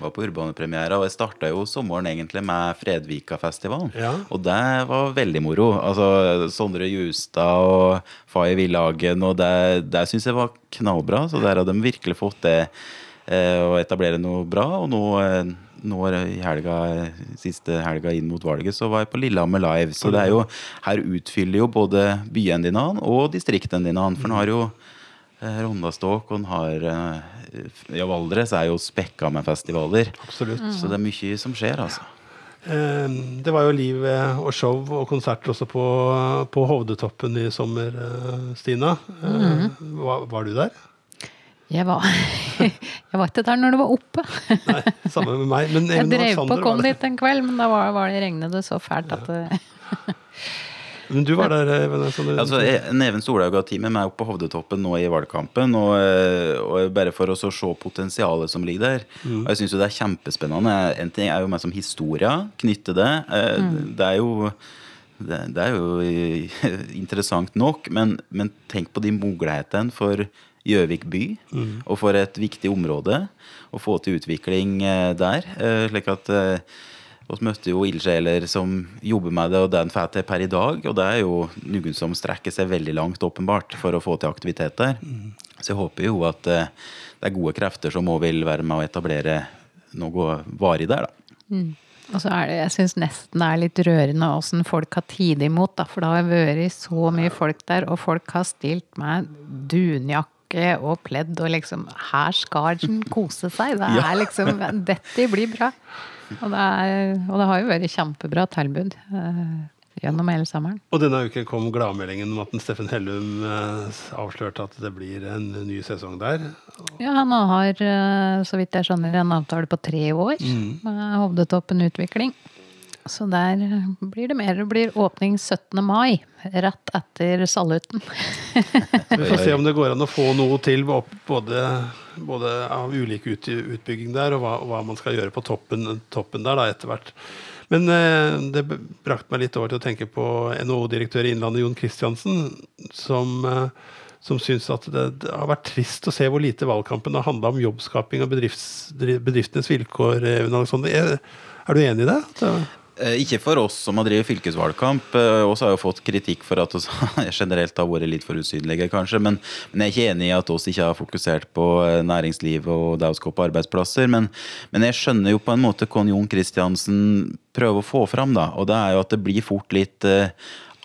S3: Var på urbanepremiere, og jeg starta jo sommeren egentlig med Fredvika-festivalen.
S1: Ja.
S3: Og det var veldig moro. Altså Sondre Justad og Fay Villhagen, og det, det syns jeg var knallbra. Så der hadde de virkelig fått det eh, å etablere noe bra. Og nå, eh, nå helga, siste helga inn mot valget, så var jeg på Lillehammer Live. Så det er jo, her utfyller jo både byene dine og distriktene dine. For nå har jo Rondaståk og har eh, Ja, Valdres er jo spekka med festivaler.
S1: Absolutt.
S3: Så det er mye som skjer, altså.
S1: Eh, Det var jo liv eh, og show og konsert også på, på Hovdetoppen i sommer, eh, Stina. Mm. var, var du der?
S2: Jeg var, jeg var ikke der når det var oppe.
S1: Nei, samme med meg. Men
S2: Jeg drev på og kom dit en kveld, men da var, var det regnet så fælt at det,
S1: Men du var der, Even Alexander.
S3: Altså, Neven Solhaug har teamet meg opp på Hovdetoppen nå i valgkampen. Og, eh, og bare for å se potensialet som ligger der. Og jeg syns jo det er kjempespennende. En ting er jo meg som historie knytte det. Eh, Det er jo det, det er jo eh, interessant nok, men, men tenk på de mulighetene for Gjøvik by, og for et viktig område. Å få til utvikling eh, der. eh, slik at eh, vi møtte jo ildsjeler som jobber med det, og den får til per i dag. Og det er jo noen som strekker seg veldig langt, åpenbart, for å få til aktivitet der. Så jeg håper jo at eh, det er gode krefter som òg vil være med å etablere noe varig der, da.
S2: Og så er det, jeg syns nesten det er litt rørende åssen folk har tatt imot, da. For det har vært så mye folk der, og folk har stilt med dunjakke og pledd og liksom Her skal den kose seg. Det er liksom Dette blir bra. Og det, er, og det har jo vært kjempebra tilbud eh, gjennom hele sommeren.
S1: Og denne uken kom gladmeldingen om at Steffen Hellum eh, avslørte at det blir en ny sesong der.
S2: Ja, han har, eh, så vidt jeg skjønner, en avtale på tre år med Hovdetoppen utvikling. Så der blir det mer. Det blir åpning 17. mai, rett etter Saluten.
S1: Vi får se om det går an å få noe til både, både av ulik ut, utbygging der, og hva, hva, man skal gjøre på toppen, toppen der da, etter hvert. Men eh, det brakte meg litt over til å tenke på NHO-direktør i Innlandet, Jon Kristiansen, som, eh, som syns at det, det, har vært trist å se hvor lite valgkampen har handla om jobbskaping og bedrifts, bedriftenes vilkår. Eh, er, er du enig i det? det
S3: Eh, ikke for oss som har drevet fylkesvalgkamp. Eh, oss har jo fått kritikk for at vi generelt har vært litt for usynlige, kanskje. Men, men, jeg er ikke enig i at oss ikke har fokusert på næringslivet næringsliv og det å skape arbeidsplasser. Men, men, jeg skjønner jo på en måte hva Jon Kristiansen prøver å få fram. da, Og det er jo at det blir fort litt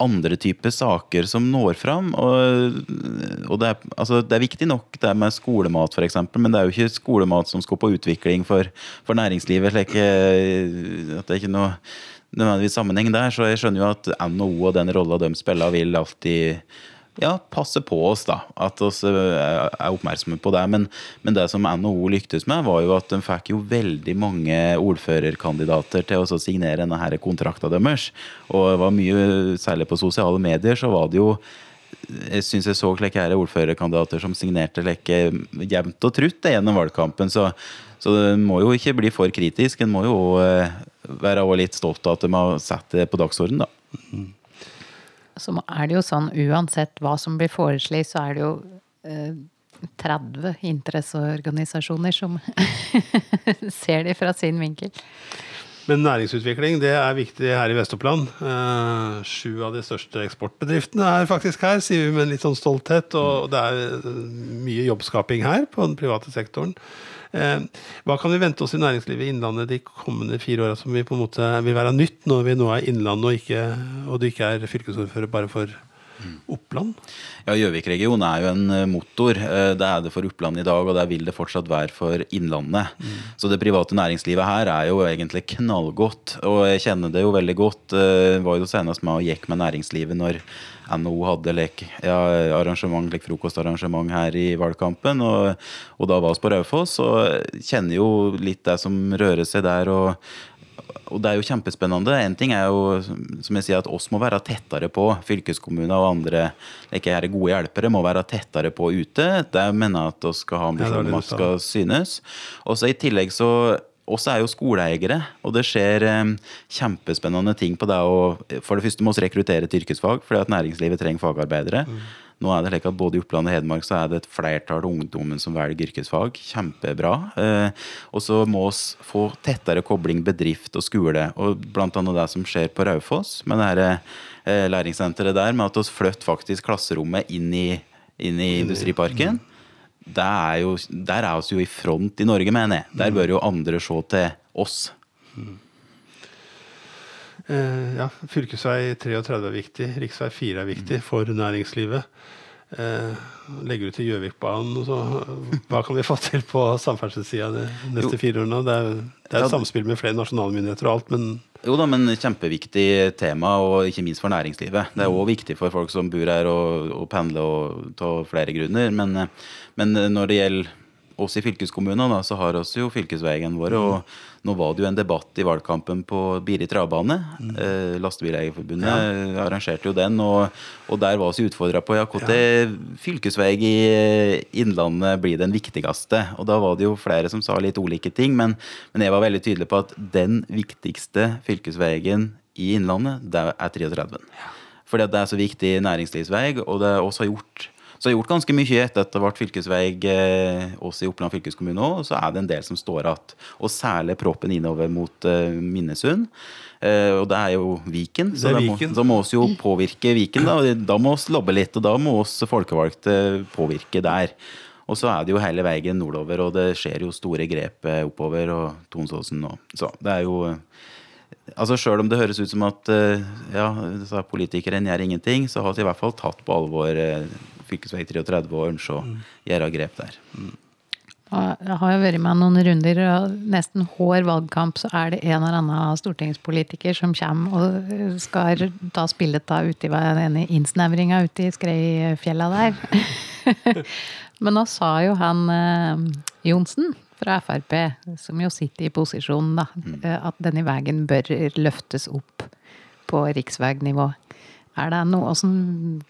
S3: andre typer saker som når fram. Og, og det, er, altså, det, er, viktig nok det med skolemat, f.eks., men det er jo ikke skolemat som skal på utvikling for, for næringslivet. Slik, at det er ikke noe nødvendigvis sammenheng der. Så jeg skjønner jo at NHO og den rolla de spiller, vil alltid ja, passe på oss, da. At vi eh, er oppmerksomme på det. Men, men, det som NHO lyktes med, var jo at de fikk jo veldig mange ordførerkandidater til å signere denne her kontrakta deres. Og det var mye, særlig på sosiale medier, så var det jo jeg syns jeg så slike ordførerkandidater som signerte like jevnt og trutt gjennom valgkampen. Så, så en må jo ikke bli for kritisk. En må jo eh, være litt stolt av at de har satt det på dagsordenen, da.
S2: Så er det jo sånn uansett hva som blir foreslått, så er det jo eh, 30 interesseorganisasjoner som ser det fra sin vinkel.
S1: Men næringsutvikling det er viktig her i Vest-Oppland. Eh, sju av de største eksportbedriftene er faktisk her, sier vi med litt sånn stolthet. Og det er eh, mye jobbskaping her på den private sektoren. Eh, hva kan vi vente oss i næringslivet i Innlandet de kommende fire åra som vi på en måte vil være nytt, når vi nå er Innlandet og, og du ikke er fylkesordfører bare for Oppland?
S3: Ja, Gjøvik-regionen er jo en eh, motor. Eh, det er det for Oppland i dag, og det vil det fortsatt være for Innlandet. Mm. Så det private næringslivet her er jo egentlig knallgodt, og jeg kjenner det jo veldig godt. Jeg var jo senest med og gikk med næringslivet når NHO hadde lek, ja, arrangement, lek frokostarrangement her i valgkampen. Og, og da var vi på Raufoss og kjenner jo litt det som rører seg der. og og det er jo kjempespennende. En ting er jo som jeg sier, at oss må være tettere på. Fylkeskommuner og andre ikke her gode hjelpere må være tettere på ute. Det mener jeg at vi skal ha ambisjoner om at skal synes. Og så I tillegg så oss er jo skoleeiere, og det skjer eh, kjempespennende ting på det å For det første må vi rekruttere til yrkesfag, fordi at næringslivet trenger fagarbeidere. Mm. Nå er det slik at Både i Oppland og Hedmark så er det et flertall av ungdommen som velger yrkesfag. Kjempebra. Eh, og så må vi få tettere kobling bedrift og skole. og annet det som skjer på Raufoss, med det her, eh, læringssenteret der, med at vi flytter faktisk klasserommet inn i, inn i industriparken. Er jo, der er vi jo i front i Norge, mener jeg. Der bør jo andre se til oss. Mm.
S1: Eh, ja, Fylkesvei 33 er viktig, rv. 4 er viktig for næringslivet. Eh, legger du til Gjøvikbanen, hva kan vi få til på samferdselssida de neste fire årene? Det er, det er et samspill med flere nasjonale myndigheter og alt, men
S3: jo da, men kjempeviktig tema, og ikke minst for næringslivet. Det er òg viktig for folk som bor her og, og pendler av flere grunner. Men, men når det gjelder oss i fylkeskommunen, da, så har oss jo fylkesveien vår. og nå var det jo en debatt i valgkampen på Biri travbane. Mm. Eh, Lastebileierforbundet ja. arrangerte jo den, og, og der var vi utfordra på ja, hvor ja. fylkesvei i Innlandet blir den viktigste. Og da var det jo flere som sa litt ulike ting, men, men jeg var veldig tydelig på at den viktigste fylkesveien i Innlandet, det er 33. Ja. Fordi det er så viktig næringslivsvei, og det også har gjort så jeg har gjort ganske mye etter at det ble fylkesvei eh, også i Oppland fylkeskommune òg. Så er det en del som står igjen. Og særlig proppen innover mot uh, Minnesund. Uh, og det er jo Viken, så da må, da må oss jo påvirke Viken. Da, da må vi lobbe litt, og da må oss folkevalgte påvirke der. Og så er det jo hele veien nordover, og det skjer jo store grep oppover. og Tonsåsen og Så det er jo Altså Sjøl om det høres ut som at ja, politikeren gjør ingenting, så har vi i hvert fall tatt på alvor fv. 33 og ønsker å gjøre grep der. Mm.
S2: Jeg har jo vært med noen runder, og nesten hver valgkamp så er det en eller annen stortingspolitiker som kommer og skal ta spillet av uti i denne innsnevringa ute i Skreifjella der. Men nå sa jo han eh, Johnsen fra Frp, som jo sitter i posisjon, da, eh, at denne veien bør løftes opp på riksveinivå. Er det noe som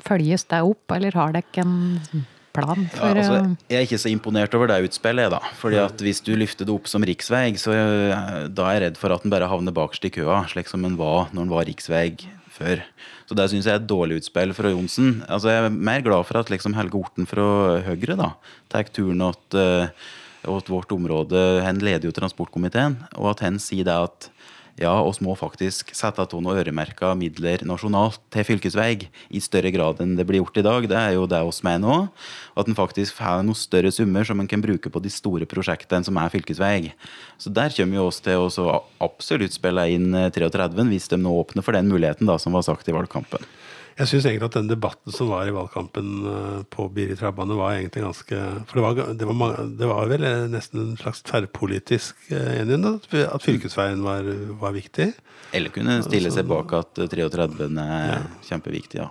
S2: følges det opp, eller har dere en plan
S3: Ja, altså, jeg er ikke så imponert over det utspillet, da. Fordi at hvis du løfter det opp som riksvei, så eh, da er jeg redd for at den bare havner bakerst i køa, slik som den var når den var riksvei før. Så det syns jeg er et dårlig utspill fra Johnsen. Altså, jeg er mer glad for at liksom Helge Orten fra Høyre da, tar turen at eh, åt vårt område. Han leder jo transportkomiteen, og at han sier det at ja, oss må faktisk sette av noen øremerka midler nasjonalt til fylkesvei i større grad enn det blir gjort i dag. Det er jo det oss mener òg. At en faktisk får noen større summer som en kan bruke på de store prosjektene som er fylkesvei. Så der kommer jo oss til å absolutt spille inn eh, 33 hvis de nå åpner for den muligheten da, som var sagt i valgkampen.
S1: Jeg syns egentlig at den debatten som var i valgkampen eh, på Biri Trabane, var egentlig ganske For det var, det var, mange, det var vel eh, nesten en slags tverrpolitisk eh, enighet at, fylkesveien var, var viktig.
S3: Eller kunne stille seg bak at eh, 33 er kjempeviktig, ja.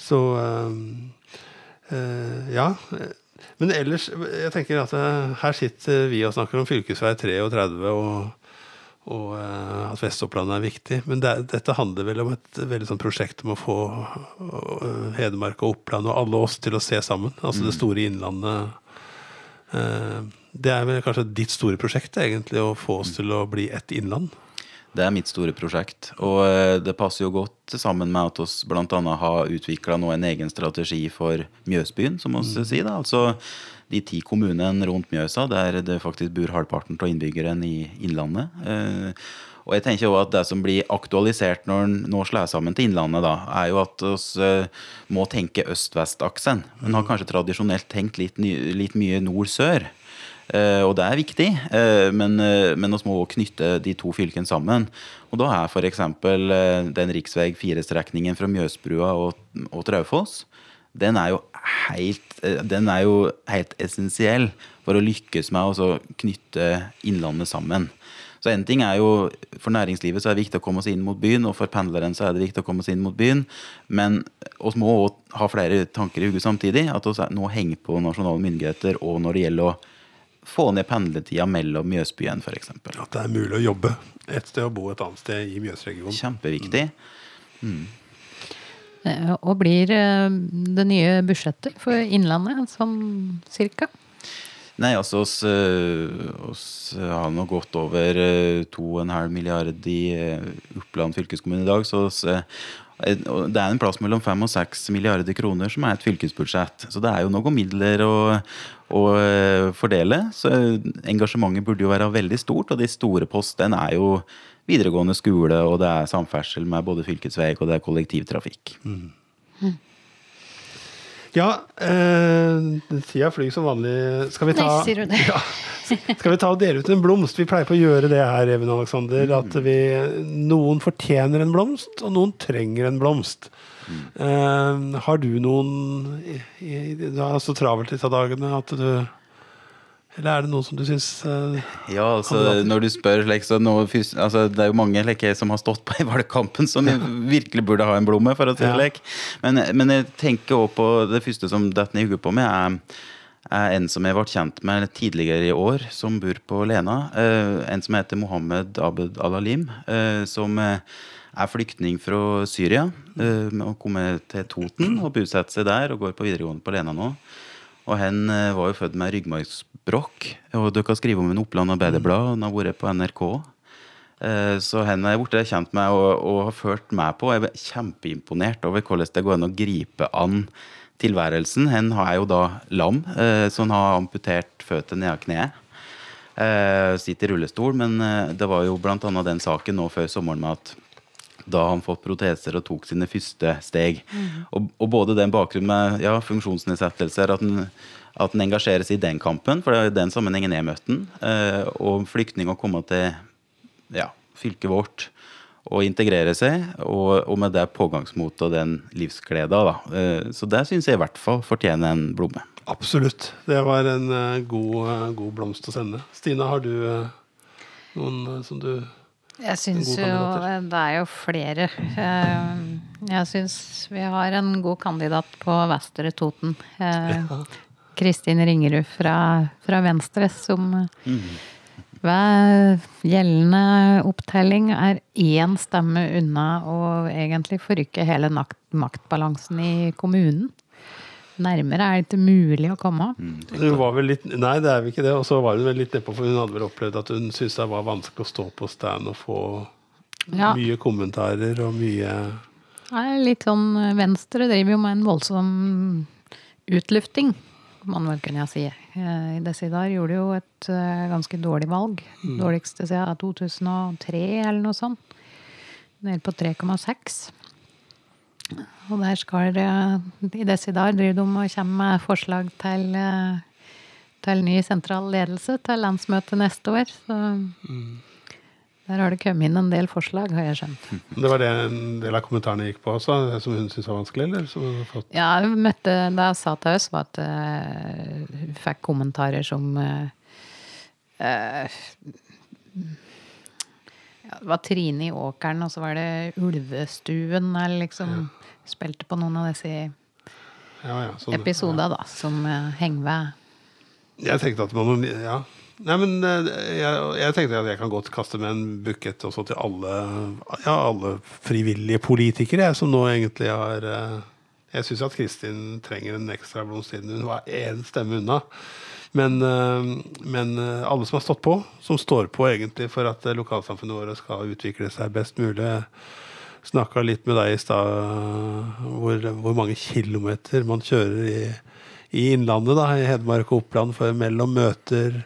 S1: Så øh, øh, ja. Men ellers, jeg tenker at her sitter vi og snakker om fylkesvei 33 og, og eh, at Vest-Oppland er viktig. Men det, dette handler vel om et veldig sånn prosjekt om å få eh, Hedmark og Oppland og alle oss til å se sammen. Altså det store innlandet. Eh, det er vel kanskje ditt store prosjekt, egentlig, å få oss til å bli ett innland.
S3: Det er mitt store prosjekt. Og det passer jo godt sammen med at vi bl.a. har utvikla en egen strategi for Mjøsbyen, som vi sier. da, Altså de ti kommunene rundt Mjøsa, der det faktisk bor halvparten av innbyggerne i Innlandet. Eh, og jeg tenker også at Det som blir aktualisert når en nå slår sammen til Innlandet, da, er jo at vi må tenke øst-vest-aksen. En har kanskje tradisjonelt tenkt litt, litt mye nord-sør. Eh, og det er viktig, eh, men, eh, men vi må også knytte de to fylkene sammen. Og da er f.eks. Den rv. 4-strekningen fra Mjøsbrua og, og Traufoss den er, jo helt, eh, den er jo helt essensiell for å lykkes med å knytte Innlandet sammen. Så en ting er jo, For næringslivet så er det viktig å komme oss inn mot byen, og for pendleren så er det viktig å komme oss inn mot byen. Men vi må også ha flere tanker i hodet samtidig. At vi nå henger på nasjonale myndigheter og når det gjelder å få ned pendletida mellom Mjøsbyen f.eks.
S1: At det er mulig å jobbe et sted og bo et annet sted i Mjøsregionen.
S3: Kjempeviktig.
S2: Eh, Og blir eh, det nye budsjettet for Innlandet sånn cirka?
S3: Nei, altså øh, oss har nå gått over øh, 2,5 milliard i Oppland fylkeskommune i dag. Så oss, det er en plass mellom 5 og 6 milliarder kroner som er et fylkesbudsjett. Så det er jo noen midler å, å fordele. Så engasjementet burde jo være veldig stort, og de store postene er jo videregående skole, og det er samferdsel med både fylkesvei og det er kollektivtrafikk.
S1: Ja, eh, tida flyr som vanlig. Skal vi ta,
S2: Nei, sier du det?
S1: Ja, skal vi ta og dele ut en blomst? Vi pleier på å gjøre det her, Even Alexander. At vi, noen fortjener en blomst, og noen trenger en blomst. Eh, har du noen i, i, Du er så travelt disse dagene at du Eller er det noe som du syns uh,
S3: Ja, altså når du spør så nå, altså, Det er jo mange like, som har stått på i valgkampen som virkelig burde ha en blomme, for å si det
S1: Ja.
S3: slik. Men, men jeg tenker også på det første som detter ned i hodet på meg, er, er en som jeg ble kjent med tidligere i år, som bor på Lena. Uh, en som heter Mohammed Abed Alalim, uh, som eh, er flyktning fra Syria. Eh, og kommer til Toten og bosetter seg der og går på videregående på Lena nå. Og han eh, var jo født med ryggmargsbrokk. Og dere kan skrive om en Oppland Arbeiderblad. Han har vært på NRK. Eh, Så han er blitt kjent med og, og har ført meg på. Jeg er kjempeimponert over hvordan det går an å gripe an tilværelsen. Han er jo da lam, eh, så han har amputert føttene ned av kneet. Sitter i rullestol, men det var jo annet den saken nå før sommeren med at da han fått proteser og tok sine første steg. Og, og både den bakgrunnen med ja, funksjonsnedsettelser, at han, at han engasjerer seg i den kampen, for det er den sammenhengen jeg møtte han, eh, og flyktning å komme til ja, fylket vårt og integrere seg, og, og med det pågangsmotet og den livsgleda. Da. Eh, så det syns jeg i hvert fall fortjener en blomme.
S1: Absolutt. Det var en uh, god, uh, god blomst å sende. Stina, har du uh, noen som du
S2: Jeg syns jo det er jo flere. Eh, Jeg syns vi har en god kandidat på Vestre Toten. Eh, Kristin Ringerud fra, fra Venstre, som ved gjeldende opptelling er én stemme unna å egentlig forrykke hele maktbalansen i kommunen. Nærmere er det ikke mulig å komme.
S1: Hun var vel litt, nei, det er vel ikke det. Og så var hun vel litt nedpå, for hun hadde vel opplevd at hun syntes det var vanskelig å stå på stand og få
S2: Ja.
S1: mye kommentarer og mye
S2: er litt sånn Venstre driver jo med en voldsom utlufting, man vel kunne si. I I Desidar gjorde jo et eh, ganske dårlig valg. Dårligste siden 2003 eller noe sånt. Nede på 3,6. Og der skal det I Desidar driver de og kommer med forslag til, eh, til ny sentral ledelse til landsmøtet neste år. Så der har det kommet inn en del forslag, har jeg skjønt.
S1: Det var det en del av kommentarene gikk på også, som hun syntes var vanskelig? eller? Hun fått...
S2: Ja, hun møtte, da jeg sa til oss, var at eh, hun fikk kommentarer som eh, ja, Det var Trine i åkeren, og så var det Ulvestuen, eller liksom Spilte på noen av disse
S1: Ja, ja, sånn,
S2: episoder, da, som uh, henger ved.
S1: Jeg tenkte at man Ja. Nei, men eh, jeg, jeg tenkte at jeg kan godt kaste med en bukett også til alle, ja, alle frivillige politikere jeg, som nå egentlig har eh, Jeg syns at Kristin trenger en ekstra blomst siden hun var én stemme unna. Men, men alle som har stått på, som står på egentlig for at lokalsamfunnet vårt skal utvikle seg best mulig. Snakka litt med deg i stad hvor, hvor mange kilometer man kjører i, i Innlandet, da, i Hedmark og Oppland, for mellom møter.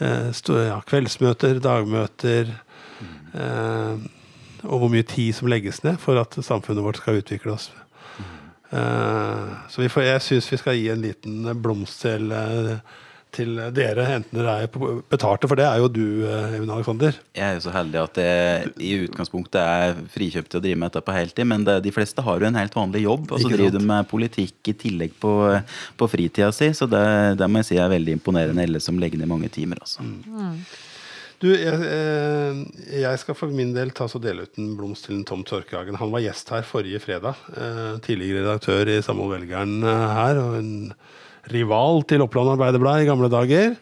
S1: Eh, sto- ja, kveldsmøter, dagmøter. Eh, og hvor mye tid som legges ned for at samfunnet vårt skal utvikle oss. Eh, så vi får, jeg syns vi skal gi en liten blomst til, eh, til dere, enten dere er betalte, for det er jo du, Even Alexander.
S3: Jeg er jo så heldig at jeg i utgangspunktet er frikjøpt til å drive med dette på heltid, men det, de fleste har jo en helt vanlig jobb, og så driver de med politikk i tillegg på, på fritida si, så det, det må jeg si er veldig imponerende, alle som legger ned mange timer. Altså.
S1: Du, jeg, eh, jeg skal for min del ta så dele ut en blomst til en Tom Tørkehagen. Han var gjest her forrige fredag. Eh, tidligere redaktør i Samhold Velgeren eh, her, og en rival til Oppland Arbeiderblad i gamle dager.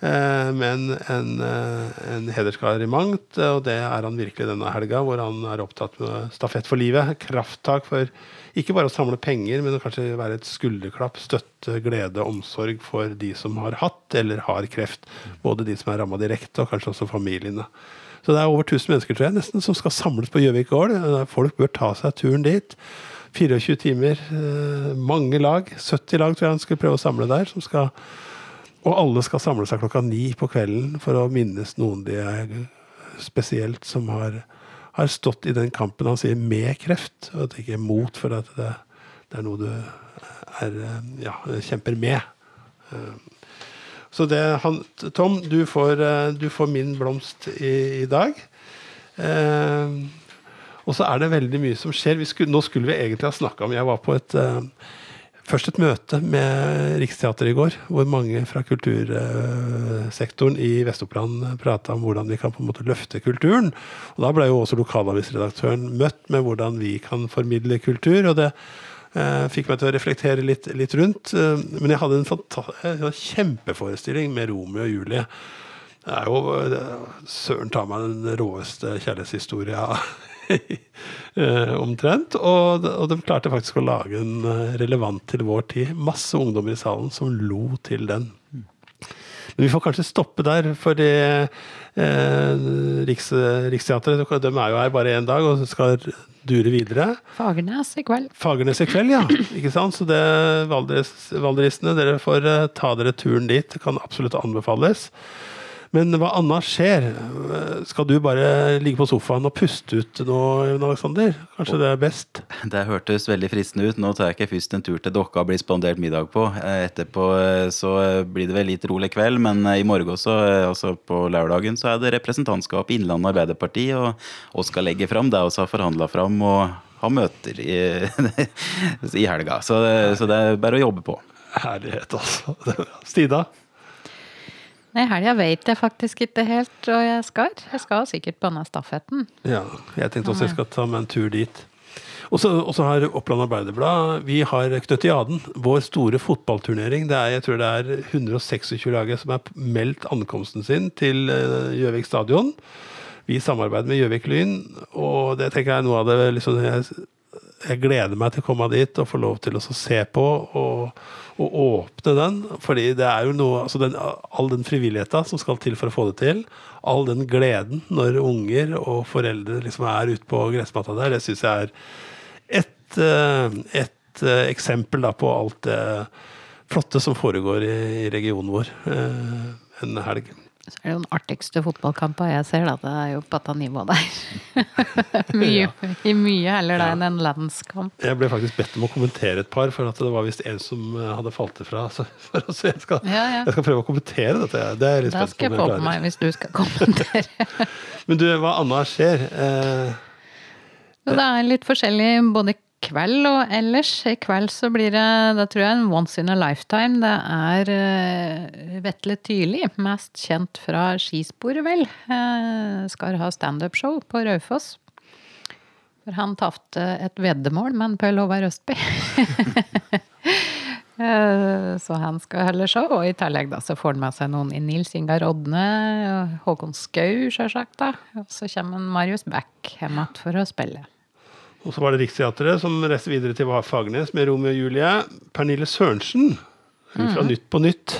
S1: Eh, men en, eh, en hederskar i mangt, eh, og det er han virkelig denne helga, hvor han er opptatt med stafett for livet. Krafttak for ikke bare å samle penger, men å kanskje være et skulderklapp, støtte, glede, omsorg for de som har hatt eller har kreft. Både de som er ramma direkte, og kanskje også familiene. Så det er over 1000 mennesker tror jeg, nesten som skal samles på Gjøvik gård. Folk bør ta seg turen dit. 24 timer, eh, mange lag. 70 lag tror jeg han skulle prøve å samle der. som skal og alle skal samle seg klokka ni på kvelden for å minnes noen de er spesielt som har, har stått i den kampen han sier med kreft, og det ikke er mot, for at det, det er noe du er, eh, ja, kjemper med. Eh, Så det, han, Tom, du får, du får min blomst i, i dag. Eh, og så er det veldig mye som skjer. Skulle, nå skulle vi egentlig ha snakka om Jeg var på et uh, Først et møte med Riksteatret i går, hvor mange fra kultursektoren i Vest-Oppland prata om hvordan vi kan på en måte løfte kulturen. Og Da ble jo også lokalavisredaktøren møtt med hvordan vi kan formidle kultur. og det eh, fikk meg til å reflektere litt, litt rundt. Eh, men jeg hadde en, en kjempeforestilling med Romeo og Julie. Det er jo Søren ta meg den råeste kjærlighetshistoria eh, omtrent. Og, og de klarte faktisk å lage en eh, relevant til vår tid. Masse ungdommer i salen som lo til den. Men vi får kanskje stoppe der, for det, eh, Riks, Riksteatret de er jo her bare én dag og skal dure videre.
S2: Fagernes i kveld.
S1: Fagernes i kveld, ja. Ikke sant? Så det, Valdres, valderistene, dere får eh, ta dere turen dit. Det kan absolutt anbefales. Men hva annet skjer? Skal du bare ligge på sofaen og puste ut nå, Jon Alexander? Kanskje det er best?
S3: Det hørtes veldig fristende ut. Nå tar jeg ikke først en tur til Dokka og blir spandert middag på. Eh, Etterpå eh, så blir det vel litt rolig kveld, men eh, i morgen så, eh, altså på lørdagen, så er det representantskap i Innlandet Arbeiderparti, og, og skal legge fram det vi har forhandla fram, og ha møter i, i helga. Så, så det er bare å jobbe på.
S1: Herlighet, altså. Stida?
S2: Nei, helga vet jeg faktisk ikke helt, og jeg skal. Jeg skal sikkert på denne stafetten.
S1: Ja, jeg tenkte også jeg skal ta meg en tur dit. Og så har Oppland Arbeiderblad Vi har Knøttiaden, vår store fotballturnering. Det er, jeg tror det er 126 lag som har meldt ankomsten sin til eh, Gjøvik stadion. Vi samarbeider med Gjøvik Lyn, og det tenker jeg er noe av det liksom, jeg, jeg gleder meg til å komme dit og få lov til å se på og, og åpne den. Fordi det er jo noe altså den, All den frivilligheta som skal til for å få det til, all den gleden når unger og foreldre liksom er ute på gressmatta der, det syns jeg er et, eh, et eh, eksempel da på alt det flotte som foregår i, i regionen vår eh, en helg.
S2: Så er det jo den artigste fotballkampen jeg ser, da. Det er jo på dette nivået der. mye, I mye heller da enn en landskamp.
S1: Jeg ble faktisk bedt om å kommentere et par, for at det var visst en som eh, hadde falt ifra. Så, for, så jeg, skal,
S2: Ja, ja.
S1: jeg skal prøve å kommentere dette. Det er jeg litt
S2: Det skal jeg få på meg hvis du skal kommentere.
S1: Men du, hva annet skjer? Eh,
S2: det er litt forskjellig både kveld og ellers. I kveld så blir det, det tror jeg, en once in a lifetime. Det er uh, Vetle Tyrli, mest kjent fra skisporet, vel. eh, skal ha standup-show på Raufoss. For han tapte et veddemål med en Per Håvard Østby. Eh, Så han skal holde show, og i tillegg da så får han med seg noen i Nils Ingar Odne, og Håkon Skau, sjølsagt. Og så kommer Marius Beck hjem igjen for å spille.
S1: Og så var det Riksteatret som reiste videre til Fagernes med Romeo og Julie. Pernille Sørensen, fra Nytt på Nytt.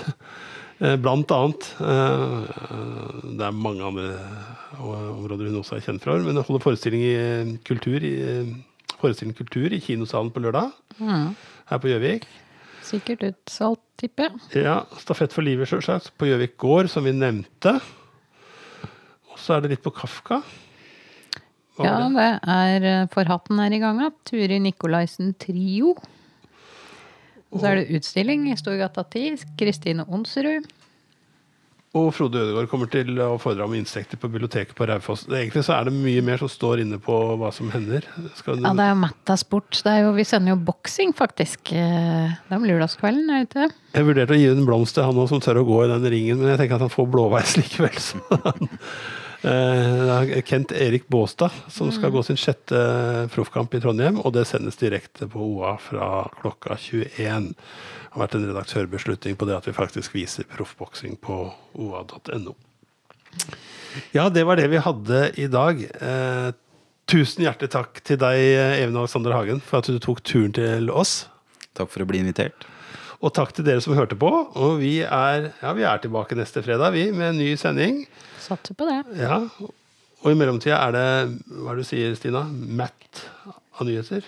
S1: eh, Blant annet. Eh, Det er mange andre områder hun også er kjent fra, men hun holder forestilling i eh, kultur i, eh, forestilling kultur i kinosalen på lørdag her på Gjøvik.
S2: Sikkert utsolgt, tipper jeg.
S1: Ja, Stafett for livet, selvsagt. På Gjøvik gård, som vi nevnte. Og så er det litt på Kafka.
S2: Ja,
S1: det?
S2: er eh, Forhatten er i gang igjen. Turi Nikolaisen Trio. Og så er det utstilling i Storgata 10. Kristine Onsrud.
S1: Og Frode Ødegaard kommer til å foredra om insekter på biblioteket på Raufoss. Egentlig så er det mye mer som står inne på hva som hender. Skal du...
S2: Ja, det er jo er jo, vi sender jo boksing, faktisk. Eh, Det er om lørdagskvelden, er det ikke?
S1: Jeg vurderte å gi en blomst til han som tør å gå i den ringen, men jeg tenker at han får blåveis likevel. Så Eh, Kent Erik Båstad som skal gå sin sjette proffkamp i Trondheim, og det sendes direkte på OA fra klokka 21. Det har vært en redaktørbeslutning på det at vi faktisk viser proffboksing på oa.no. Ja, det var det vi hadde i dag. Eh, tusen hjertelig takk til deg, Even Alexander Hagen, for at du tok turen til oss.
S3: Takk for å bli invitert.
S1: Og takk til dere som hørte på. Og vi er, ja, vi er tilbake neste fredag vi, med en ny sending.
S2: Satser på det.
S1: Ja, Og i mellomtida er det Hva er det du sier, Stina? Matt av nyheter?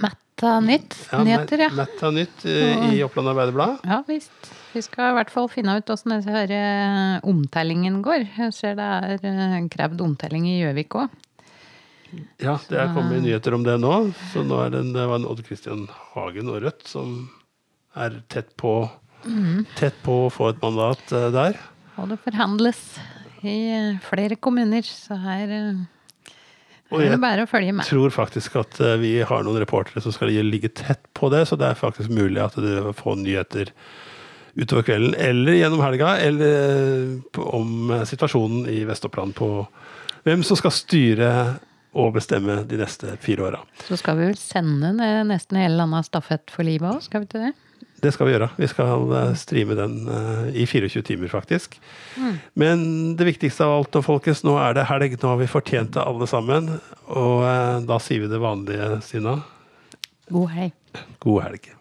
S2: Matta Nytt. Nyheter, ja.
S1: Matt, Matt av nytt eh, i Oppland Arbeiderblad.
S2: Ja visst. Vi skal i hvert fall finne ut åssen denne eh, omtellingen går. Jeg ser det er eh, krevd omtelling i Gjøvik òg.
S1: Ja, det er kommet nyheter om det nå. Så nå er det, det var en Odd Christian Hagen og Rødt som er tett på,
S2: Mm.
S1: tett på å få et mandat eh, der.
S2: Og det forhandles i eh, flere kommuner, så her eh,
S1: Og
S2: er
S1: jeg
S2: det bare å følge
S1: Jeg tror faktisk at vi har noen reportere som skal ligge tett på det, så det er faktisk mulig at du får nyheter utover kvelden eller gjennom helga, eller om situasjonen i Vest-Oppland på hvem som skal styre og bestemme de neste fire åra.
S2: Så skal vi vel sende nesten hele landet stafett for livet òg, skal vi ikke det?
S1: Det skal vi gjøre. Vi skal eh, streame den eh, i 24 timer, faktisk. Men det viktigste av alt nå, folkens, nå er det helg. Nå har vi fortjent det alle sammen. Og eh, da sier vi det vanlige, Sina.
S2: God helg.
S1: God helg.